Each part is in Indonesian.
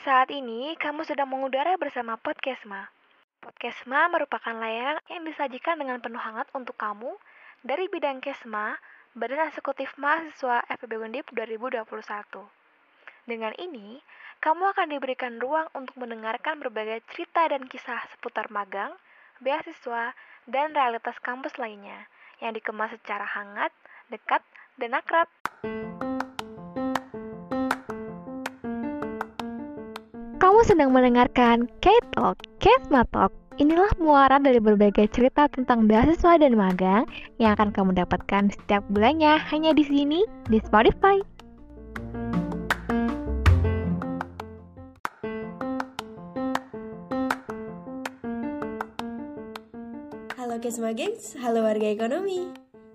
Saat ini kamu sedang mengudara bersama Podcastma. Podcastma merupakan layanan yang disajikan dengan penuh hangat untuk kamu dari bidang Kesma, Badan Eksekutif Mahasiswa FPB Undip 2021. Dengan ini, kamu akan diberikan ruang untuk mendengarkan berbagai cerita dan kisah seputar magang, beasiswa, dan realitas kampus lainnya yang dikemas secara hangat, dekat, dan akrab. Sedang mendengarkan Kesma Talk. Inilah muara dari berbagai cerita tentang beasiswa dan magang yang akan kamu dapatkan setiap bulannya hanya di sini di Spotify. Halo Kesma Gengs, halo warga ekonomi.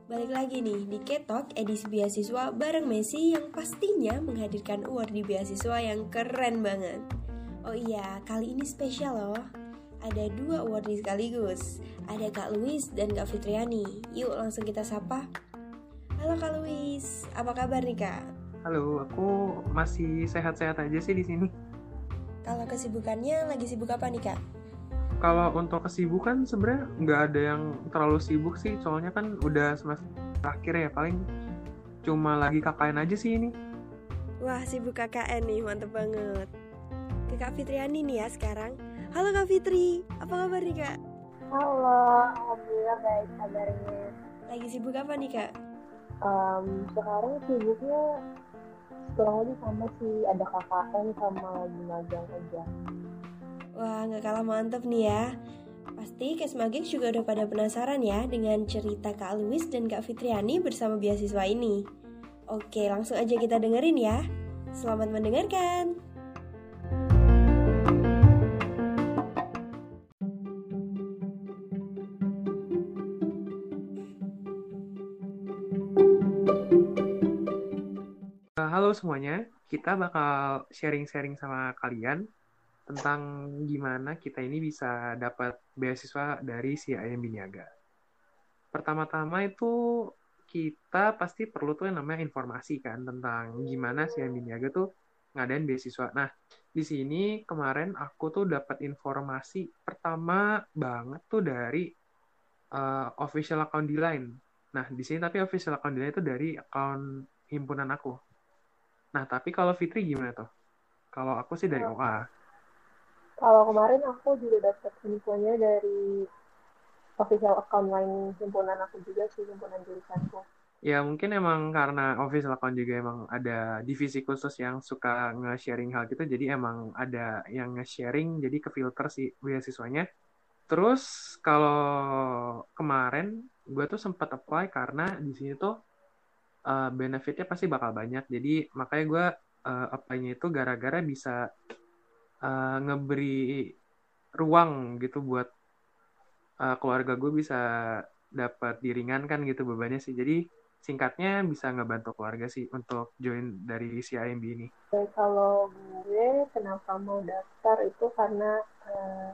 Balik lagi nih di Ketok edisi beasiswa bareng Messi yang pastinya menghadirkan award di beasiswa yang keren banget. Oh iya, kali ini spesial loh. Ada dua award sekaligus. Ada Kak Luis dan Kak Fitriani. Yuk langsung kita sapa. Halo Kak Luis, apa kabar nih Kak? Halo, aku masih sehat-sehat aja sih di sini. Kalau kesibukannya lagi sibuk apa nih Kak? Kalau untuk kesibukan sebenarnya nggak ada yang terlalu sibuk sih, soalnya kan udah semester terakhir ya, paling cuma lagi KKN aja sih ini. Wah, sibuk KKN nih, mantep banget. Ke Kak Fitriani nih ya sekarang. Halo Kak Fitri, apa kabar nih Kak? Halo, alhamdulillah baik kabarnya. Lagi sibuk apa nih Kak? Um, sekarang sibuknya kurang lebih sama sih ada KKN sama lagi magang kerja. Wah, nggak kalah mantep nih ya. Pasti Kesmagix juga udah pada penasaran ya dengan cerita Kak Luis dan Kak Fitriani bersama beasiswa ini. Oke, langsung aja kita dengerin ya. Selamat mendengarkan. Semuanya, kita bakal sharing-sharing sama kalian tentang gimana kita ini bisa dapat beasiswa dari si IMB Niaga. Pertama-tama itu kita pasti perlu tuh yang namanya informasi kan tentang gimana si IMB Niaga tuh ngadain beasiswa. Nah, di sini kemarin aku tuh dapat informasi pertama banget tuh dari uh, official account di line. Nah, di sini tapi official account di line itu dari account himpunan aku. Nah, tapi kalau Fitri gimana tuh? Kalau aku sih dari OA. Kalau kemarin aku juga dapat infonya dari official account lain himpunan aku juga sih himpunan jurusanku. Ya mungkin emang karena official account juga emang ada divisi khusus yang suka nge-sharing hal gitu, jadi emang ada yang nge-sharing, jadi ke filter sih beasiswanya. Terus kalau kemarin gue tuh sempat apply karena di sini tuh uh, benefitnya pasti bakal banyak. Jadi makanya gue uh, apply-nya itu gara-gara bisa uh, ngeberi ruang gitu buat uh, keluarga gue bisa dapat diringankan gitu bebannya sih. Jadi singkatnya bisa ngebantu keluarga sih untuk join dari si IMB ini. Kalau gue kenapa mau daftar itu karena uh,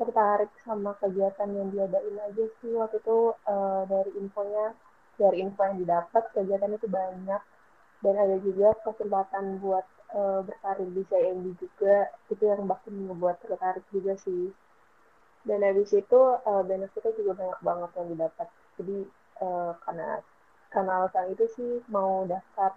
tertarik sama kegiatan yang diadain aja sih waktu itu uh, dari infonya dari info yang didapat kegiatan itu banyak. Dan ada juga kesempatan buat uh, berkarir di CIMB juga. Itu yang bahkan membuat tertarik juga sih. Dan habis itu uh, benefitnya juga banyak banget yang didapat. Jadi uh, karena karena alasan itu sih mau daftar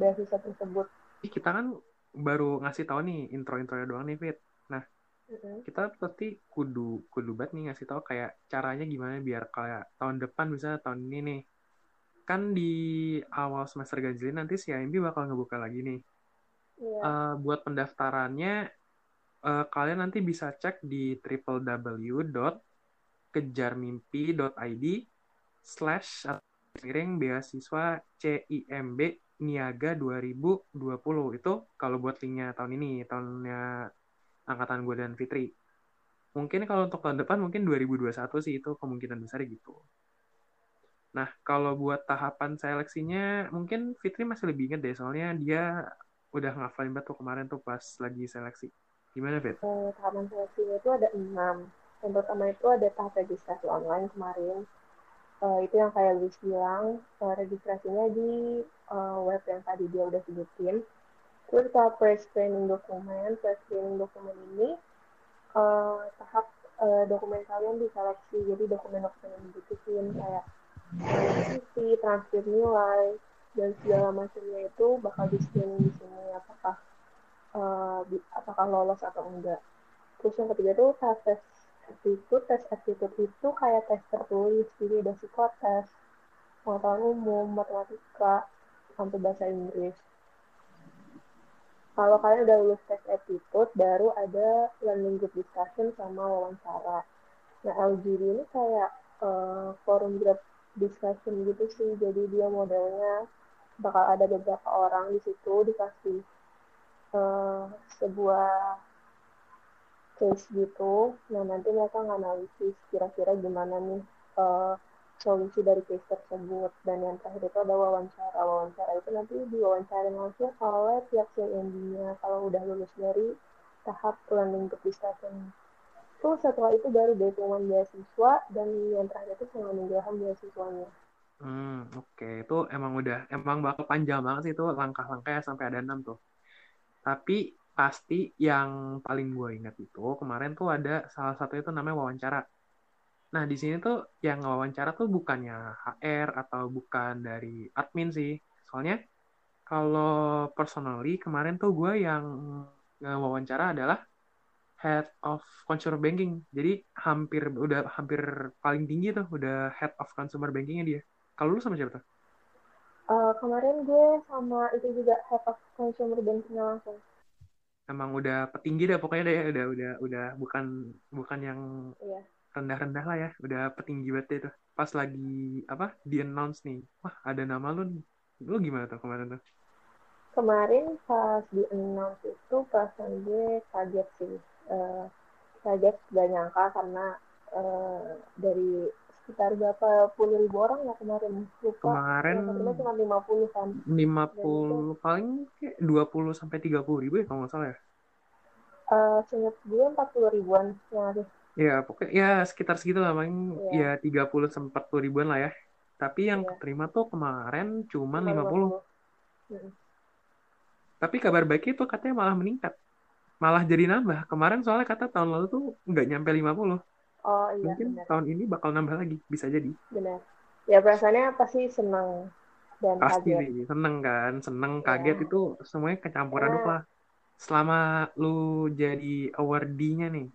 beasiswa tersebut. Kita kan baru ngasih tahu nih intro-intronya doang nih Fit. Nah mm-hmm. kita pasti kudu kudu banget nih ngasih tahu kayak caranya gimana biar kayak tahun depan bisa tahun ini nih kan di awal semester ganjil nanti si IMB bakal ngebuka lagi nih. Iya. Uh, buat pendaftarannya uh, kalian nanti bisa cek di www.kejarmimpi.id slash miring beasiswa CIMB Niaga 2020 itu kalau buat linknya tahun ini tahunnya angkatan gue dan Fitri mungkin kalau untuk tahun depan mungkin 2021 sih itu kemungkinan besar gitu Nah, kalau buat tahapan seleksinya, mungkin Fitri masih lebih inget deh, soalnya dia udah ngafalin tuh kemarin tuh pas lagi seleksi. Gimana, Fit? Eh, tahapan seleksinya itu ada enam. Yang pertama itu ada tahap registrasi online kemarin. Uh, itu yang kayak Luis bilang, uh, registrasinya di uh, web yang tadi dia udah sebutin. Terus tahap pre-screening dokumen, pre-screening dokumen ini uh, tahap uh, dokumen kalian diseleksi. Jadi dokumen-dokumen yang dibutuhin kayak CV, transkrip nilai, dan segala macamnya itu bakal di screening di sini apakah uh, apakah lolos atau enggak. Terus yang ketiga itu tahap tes aptitude. Tes aptitude itu kayak tes tertulis, jadi ada psikotes, pengetahuan umum, matematika, sampai bahasa Inggris kalau kalian udah lulus tes aptitude baru ada learning group discussion sama wawancara nah LGD ini kayak uh, forum group discussion gitu sih. Jadi dia modelnya bakal ada beberapa orang di situ dikasih uh, sebuah case gitu. Nah nanti mereka nganalisis kira-kira gimana nih uh, solusi dari case tersebut. Dan yang terakhir itu ada wawancara. Wawancara itu nanti diwawancara langsung oleh pihak CND-nya kalau udah lulus dari tahap group discussion terus setelah itu baru pengumuman beasiswa dan yang terakhir itu penganugerahan beasiswanya hmm oke okay. itu emang udah emang bakal panjang banget sih itu langkah-langkahnya sampai ada enam tuh tapi pasti yang paling gue ingat itu kemarin tuh ada salah satu itu namanya wawancara Nah, di sini tuh yang wawancara tuh bukannya HR atau bukan dari admin sih. Soalnya kalau personally kemarin tuh gue yang wawancara adalah head of consumer banking. Jadi hampir udah hampir paling tinggi tuh udah head of consumer bankingnya dia. Kalau lu sama siapa tuh? Uh, kemarin gue sama itu juga head of consumer banking langsung. Emang udah petinggi deh pokoknya deh udah udah udah bukan bukan yang iya rendah-rendah lah ya udah petinggi banget itu pas lagi apa di announce nih wah ada nama lu nih lu gimana tuh kemarin tuh kemarin pas di announce itu perasaan gue kaget sih uh, kaget gak nyangka karena uh, dari sekitar berapa puluh ribu orang ya kemarin lupa kemarin ya, cuma lima puluh kan lima puluh paling kayak dua puluh sampai tiga puluh ribu ya kalau nggak salah ya uh, seingat gue empat puluh ribuan yang ada Ya, pokoknya ya sekitar segitu lah, paling yeah. ya 30 sampai 40 ribuan lah ya. Tapi yang yeah. keterima tuh kemarin cuma 50. 50. Hmm. Tapi kabar baik itu katanya malah meningkat. Malah jadi nambah. Kemarin soalnya kata tahun lalu tuh nggak nyampe 50. Oh iya. Mungkin bener. tahun ini bakal nambah lagi, bisa jadi. Benar. Ya perasaannya pasti senang dan pasti kaget. Pasti seneng kan, seneng yeah. kaget itu semuanya kecampuran yeah. lah. Selama lu jadi awardee-nya nih,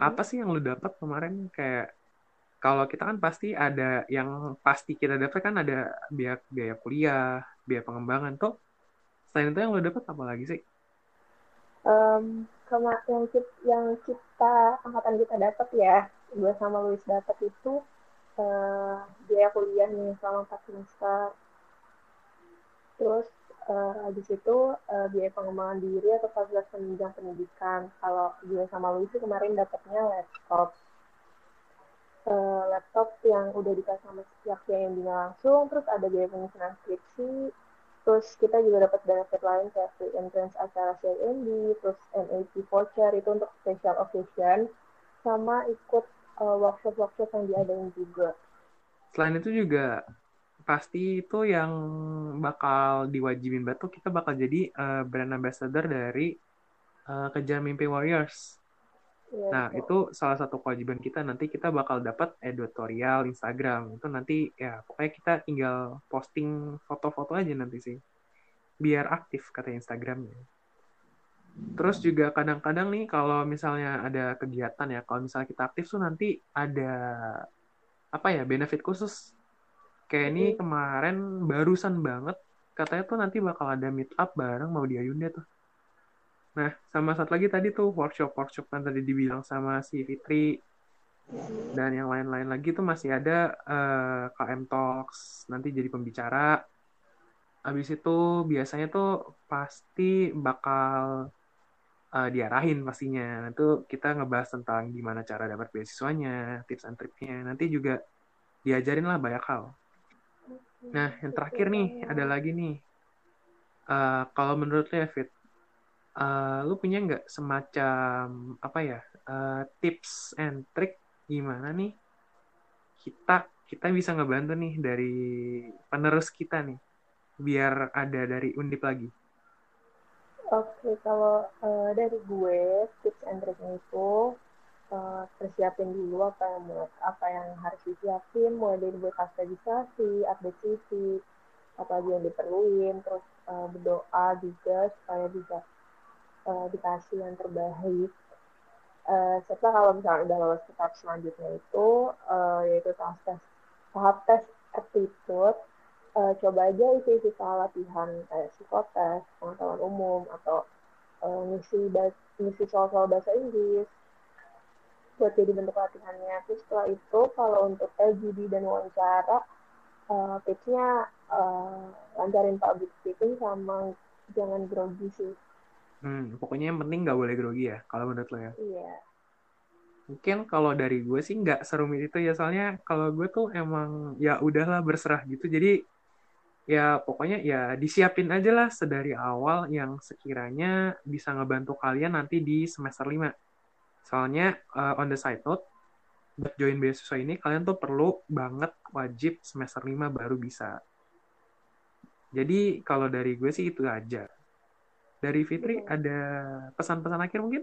apa sih yang lu dapat kemarin kayak kalau kita kan pasti ada yang pasti kita dapat kan ada biaya biaya kuliah, biaya pengembangan tuh. Selain itu yang lu dapat apa lagi sih? Um, yang kita, yang kita angkatan kita dapat ya, gue sama Luis dapat itu uh, biaya kuliah nih selama 4 semester. Terus uh, habis itu uh, biaya pengembangan diri atau fasilitas penunjang pendidikan. Kalau gue sama Luis kemarin dapatnya laptop. Uh, laptop yang udah dikasih sama pihak yang langsung, terus ada biaya penyusunan skripsi, terus kita juga dapat benefit lain kayak free entrance acara CNB, terus NAP voucher itu untuk special occasion, sama ikut workshop-workshop uh, yang diadain juga. Selain itu juga pasti itu yang bakal diwajibin batu kita bakal jadi uh, brand ambassador dari uh, kejar mimpi warriors nah itu salah satu kewajiban kita nanti kita bakal dapat editorial Instagram. Itu nanti ya pokoknya kita tinggal posting foto-foto aja nanti sih. Biar aktif kata Instagramnya terus juga kadang-kadang nih kalau misalnya ada kegiatan ya kalau misalnya kita aktif tuh nanti ada apa ya benefit khusus. Kayak ini kemarin barusan banget katanya tuh nanti bakal ada meet up bareng mau di Ayunda tuh. Nah, sama satu lagi tadi tuh workshop-workshop kan tadi dibilang sama si Fitri dan yang lain-lain lagi tuh masih ada uh, eh, KM Talks nanti jadi pembicara. Habis itu biasanya tuh pasti bakal uh, diarahin pastinya. Itu kita ngebahas tentang gimana cara dapat beasiswanya, tips and triknya. Nanti juga diajarin lah banyak hal. Nah, yang terakhir nih, ada lagi nih. Uh, kalau menurut lu ya, Fit, uh, lu punya nggak semacam, apa ya, uh, tips and trick gimana nih kita kita bisa ngebantu nih dari penerus kita nih, biar ada dari undip lagi? Oke, kalau uh, dari gue tips and triknya itu uh, persiapin dulu apa yang apa yang harus disiapin, mulai dari buat registrasi, update CV, apa aja yang diperluin, terus berdoa juga supaya bisa uh, dikasih yang terbaik. Uh, serta kalau misalnya udah lolos ke tahap selanjutnya itu uh, yaitu tahap tes tahap tes aptitude uh, coba aja isi-isi soal latihan kayak psikotes, pengetahuan umum atau uh, ngisi ngisi soal-soal bahasa Inggris buat jadi bentuk latihannya. Terus setelah itu kalau untuk LGD dan wawancara uh, tipsnya uh, lancarin public speaking sama jangan grogi sih. Hmm, pokoknya yang penting nggak boleh grogi ya, kalau menurut lo ya. Iya. Mungkin kalau dari gue sih nggak serumit itu ya, soalnya kalau gue tuh emang ya udahlah berserah gitu. Jadi ya pokoknya ya disiapin aja lah sedari awal yang sekiranya bisa ngebantu kalian nanti di semester 5. Soalnya uh, on the side note, buat join beasiswa ini kalian tuh perlu banget wajib semester 5 baru bisa. Jadi kalau dari gue sih itu aja. Dari Fitri hmm. ada pesan-pesan akhir mungkin?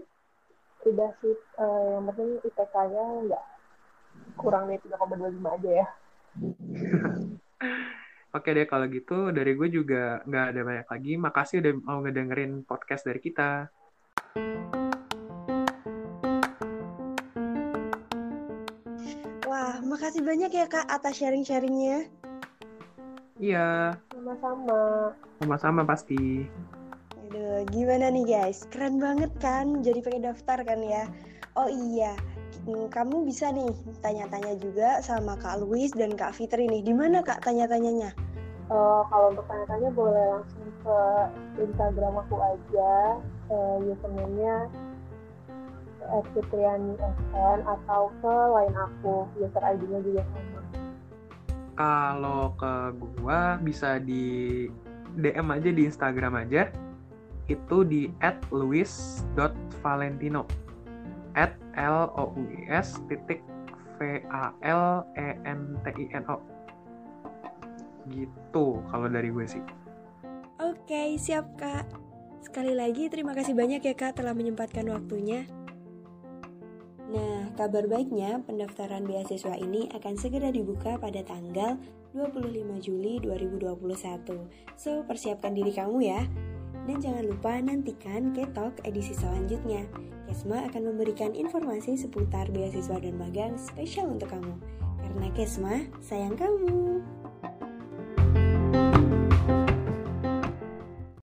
Udah sih, uh, yang penting IPK-nya nggak kurang dari 3,25 aja ya. Oke deh kalau gitu dari gue juga nggak ada banyak lagi. Makasih udah mau ngedengerin podcast dari kita. Wah, makasih banyak ya Kak atas sharing-sharingnya. Iya. Sama-sama. Sama-sama pasti. Aduh, gimana nih guys? Keren banget kan? Jadi pengen daftar kan ya? Oh iya, Hmm, kamu bisa nih tanya-tanya juga sama Kak Luis dan Kak Fitri nih. Di mana Kak tanya-tanyanya? Uh, kalau untuk tanya-tanya boleh langsung ke Instagram aku aja. Uh, username-nya Fitriani SN atau ke lain aku. User ID-nya juga sama. Kalau ke gua bisa di DM aja di Instagram aja. Itu di @luis.valentino at L O U I S titik V A L E N T I N O. Gitu kalau dari gue sih. Oke siap kak. Sekali lagi terima kasih banyak ya kak telah menyempatkan waktunya. Nah, kabar baiknya pendaftaran beasiswa ini akan segera dibuka pada tanggal 25 Juli 2021. So, persiapkan diri kamu ya. Dan jangan lupa nantikan Ketok edisi selanjutnya. Kesma akan memberikan informasi seputar beasiswa dan magang spesial untuk kamu. Karena Kesma sayang kamu.